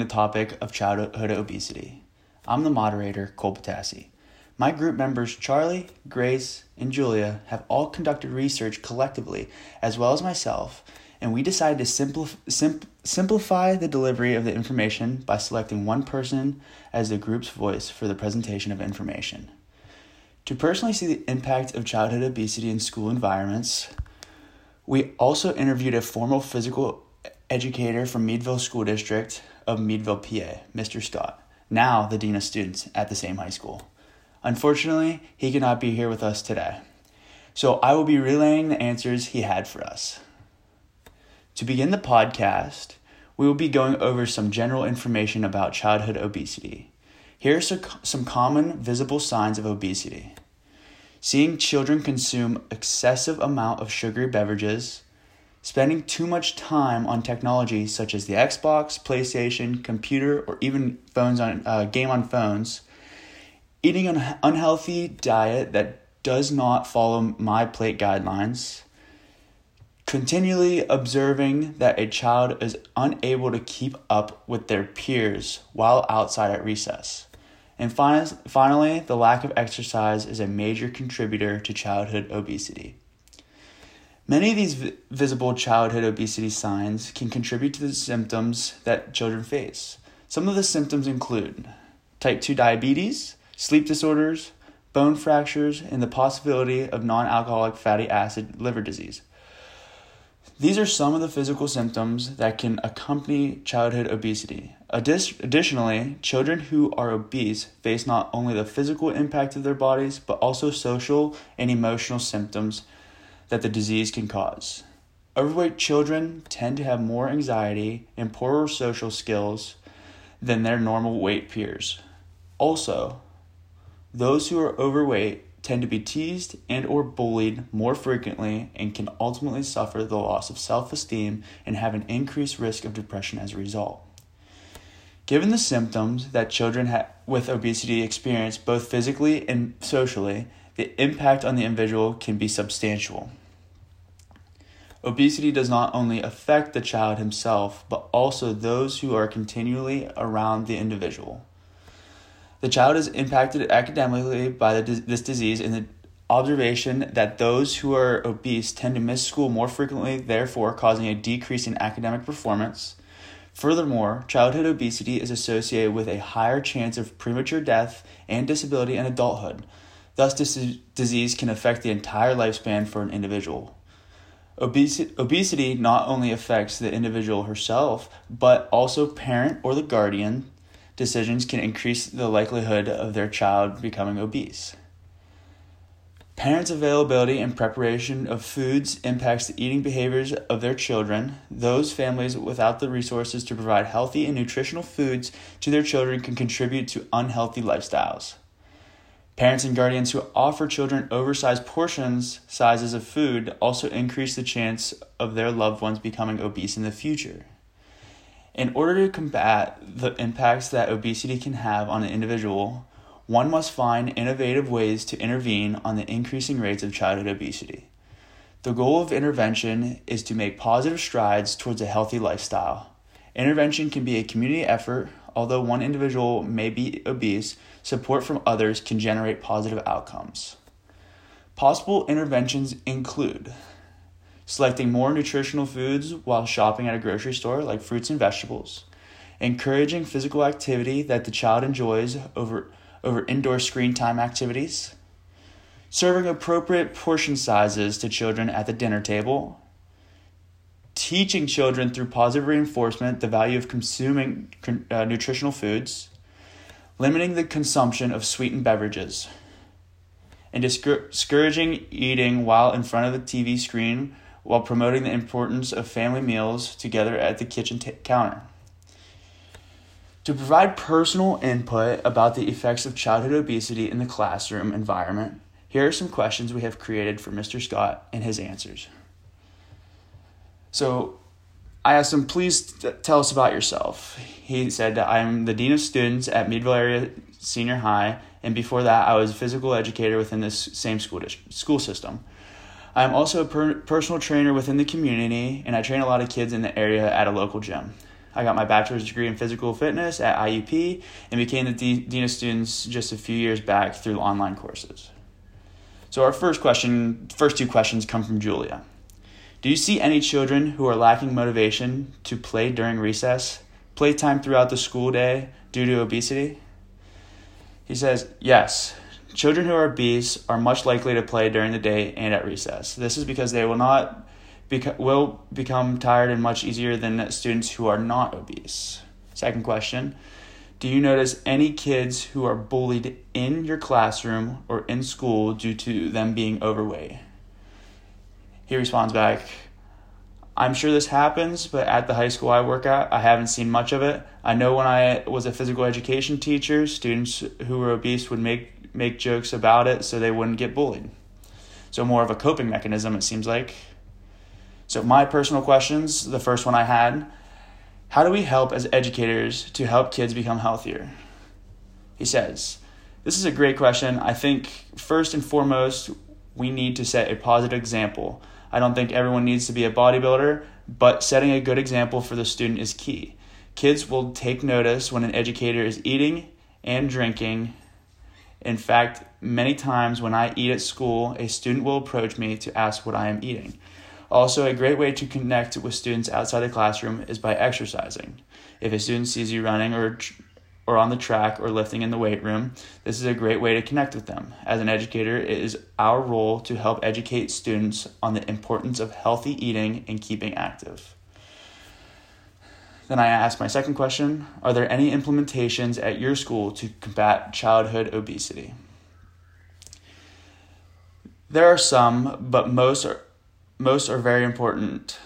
the topic of childhood obesity. I'm the moderator, Cole Patassi. My group members, Charlie, Grace, and Julia, have all conducted research collectively, as well as myself, and we decided to simplif- sim- simplify the delivery of the information by selecting one person as the group's voice for the presentation of information. To personally see the impact of childhood obesity in school environments, we also interviewed a formal physical educator from Meadville School District of Meadville, PA, Mr. Scott, now the Dean of Students at the same high school. Unfortunately, he could not be here with us today. So I will be relaying the answers he had for us. To begin the podcast, we will be going over some general information about childhood obesity. Here are some common visible signs of obesity. Seeing children consume excessive amount of sugary beverages, spending too much time on technology such as the Xbox, PlayStation, computer, or even phones on uh, game on phones, eating an unhealthy diet that does not follow my plate guidelines, continually observing that a child is unable to keep up with their peers while outside at recess. And finally, the lack of exercise is a major contributor to childhood obesity. Many of these v- visible childhood obesity signs can contribute to the symptoms that children face. Some of the symptoms include type 2 diabetes, sleep disorders, bone fractures, and the possibility of non alcoholic fatty acid liver disease. These are some of the physical symptoms that can accompany childhood obesity. Additionally, children who are obese face not only the physical impact of their bodies, but also social and emotional symptoms that the disease can cause. Overweight children tend to have more anxiety and poorer social skills than their normal weight peers. Also, those who are overweight tend to be teased and or bullied more frequently and can ultimately suffer the loss of self-esteem and have an increased risk of depression as a result. Given the symptoms that children ha- with obesity experience both physically and socially, the impact on the individual can be substantial. Obesity does not only affect the child himself, but also those who are continually around the individual. The child is impacted academically by the, this disease in the observation that those who are obese tend to miss school more frequently, therefore, causing a decrease in academic performance. Furthermore, childhood obesity is associated with a higher chance of premature death and disability in adulthood. Thus, this disease can affect the entire lifespan for an individual. Obesity, obesity not only affects the individual herself, but also parent or the guardian, decisions can increase the likelihood of their child becoming obese. Parents' availability and preparation of foods impacts the eating behaviors of their children. Those families without the resources to provide healthy and nutritional foods to their children can contribute to unhealthy lifestyles. Parents and guardians who offer children oversized portions sizes of food also increase the chance of their loved ones becoming obese in the future. In order to combat the impacts that obesity can have on an individual, one must find innovative ways to intervene on the increasing rates of childhood obesity. The goal of intervention is to make positive strides towards a healthy lifestyle. Intervention can be a community effort, although one individual may be obese, support from others can generate positive outcomes. Possible interventions include selecting more nutritional foods while shopping at a grocery store, like fruits and vegetables, encouraging physical activity that the child enjoys over, over indoor screen time activities, serving appropriate portion sizes to children at the dinner table, teaching children through positive reinforcement the value of consuming uh, nutritional foods, limiting the consumption of sweetened beverages, and discouraging eating while in front of the TV screen while promoting the importance of family meals together at the kitchen t- counter. To provide personal input about the effects of childhood obesity in the classroom environment, here are some questions we have created for Mr. Scott and his answers. So, I asked him, please t- tell us about yourself. He said, I'm the Dean of Students at Meadville Area Senior High, and before that, I was a physical educator within this same school, school system. I am also a per- personal trainer within the community, and I train a lot of kids in the area at a local gym. I got my bachelor's degree in physical fitness at IUP and became the D- Dean of Students just a few years back through online courses. So, our first question, first two questions come from Julia. Do you see any children who are lacking motivation to play during recess, playtime throughout the school day due to obesity? He says, Yes. Children who are obese are much likely to play during the day and at recess. This is because they will not beca- will become tired and much easier than students who are not obese. Second question Do you notice any kids who are bullied in your classroom or in school due to them being overweight? He responds back, I'm sure this happens, but at the high school I work at, I haven't seen much of it. I know when I was a physical education teacher, students who were obese would make make jokes about it so they wouldn't get bullied. So more of a coping mechanism it seems like. So, my personal questions the first one I had How do we help as educators to help kids become healthier? He says, This is a great question. I think first and foremost, we need to set a positive example. I don't think everyone needs to be a bodybuilder, but setting a good example for the student is key. Kids will take notice when an educator is eating and drinking. In fact, many times when I eat at school, a student will approach me to ask what I am eating. Also, a great way to connect with students outside the classroom is by exercising. If a student sees you running or or on the track or lifting in the weight room, this is a great way to connect with them. As an educator, it is our role to help educate students on the importance of healthy eating and keeping active. Then I asked my second question Are there any implementations at your school to combat childhood obesity? There are some, but most are most are very important.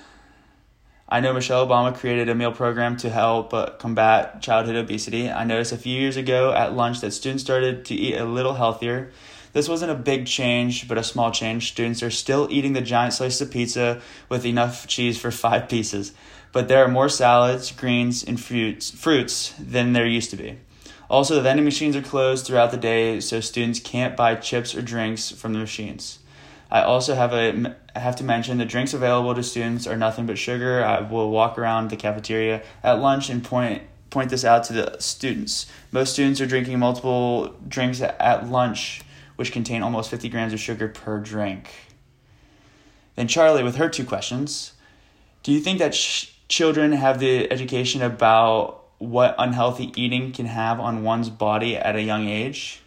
I know Michelle Obama created a meal program to help uh, combat childhood obesity. I noticed a few years ago at lunch that students started to eat a little healthier. This wasn't a big change, but a small change. Students are still eating the giant slice of pizza with enough cheese for five pieces, but there are more salads, greens, and fruits, fruits than there used to be. Also, the vending machines are closed throughout the day, so students can't buy chips or drinks from the machines. I also have a I have to mention the drinks available to students are nothing but sugar. I will walk around the cafeteria at lunch and point point this out to the students. Most students are drinking multiple drinks at lunch, which contain almost 50 grams of sugar per drink. Then Charlie with her two questions. Do you think that sh- children have the education about what unhealthy eating can have on one's body at a young age?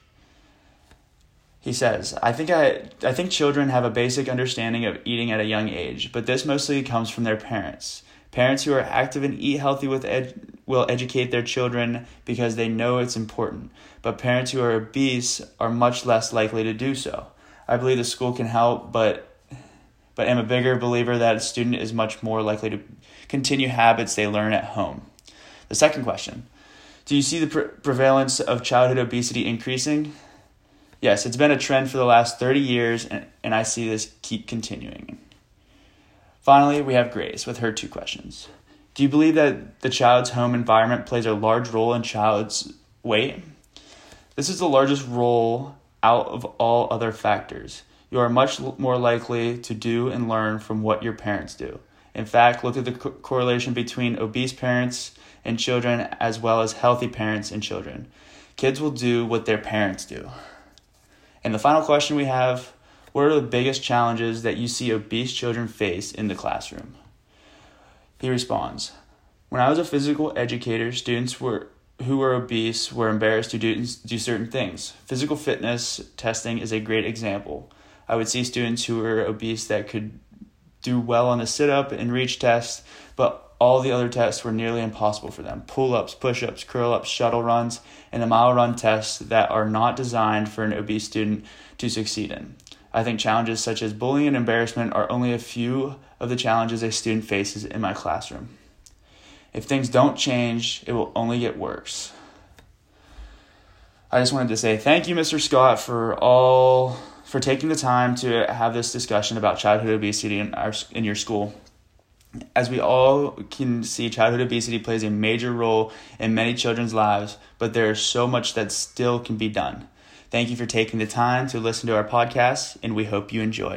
He says, I think I, I think children have a basic understanding of eating at a young age, but this mostly comes from their parents. Parents who are active and eat healthy with ed, will educate their children because they know it's important, but parents who are obese are much less likely to do so. I believe the school can help, but but am a bigger believer that a student is much more likely to continue habits they learn at home. The second question Do you see the pre- prevalence of childhood obesity increasing? Yes, it's been a trend for the last 30 years, and, and I see this keep continuing. Finally, we have Grace with her two questions. Do you believe that the child's home environment plays a large role in child's weight? This is the largest role out of all other factors. You are much more likely to do and learn from what your parents do. In fact, look at the co- correlation between obese parents and children as well as healthy parents and children. Kids will do what their parents do. And the final question we have What are the biggest challenges that you see obese children face in the classroom? He responds When I was a physical educator, students were who were obese were embarrassed to do, do certain things. Physical fitness testing is a great example. I would see students who were obese that could do well on the sit up and reach test, but all the other tests were nearly impossible for them pull ups, push ups, curl ups, shuttle runs, and the mile run tests that are not designed for an obese student to succeed in. I think challenges such as bullying and embarrassment are only a few of the challenges a student faces in my classroom. If things don't change, it will only get worse. I just wanted to say thank you, Mr. Scott, for all for taking the time to have this discussion about childhood obesity in our in your school. As we all can see, childhood obesity plays a major role in many children's lives, but there is so much that still can be done. Thank you for taking the time to listen to our podcast, and we hope you enjoyed.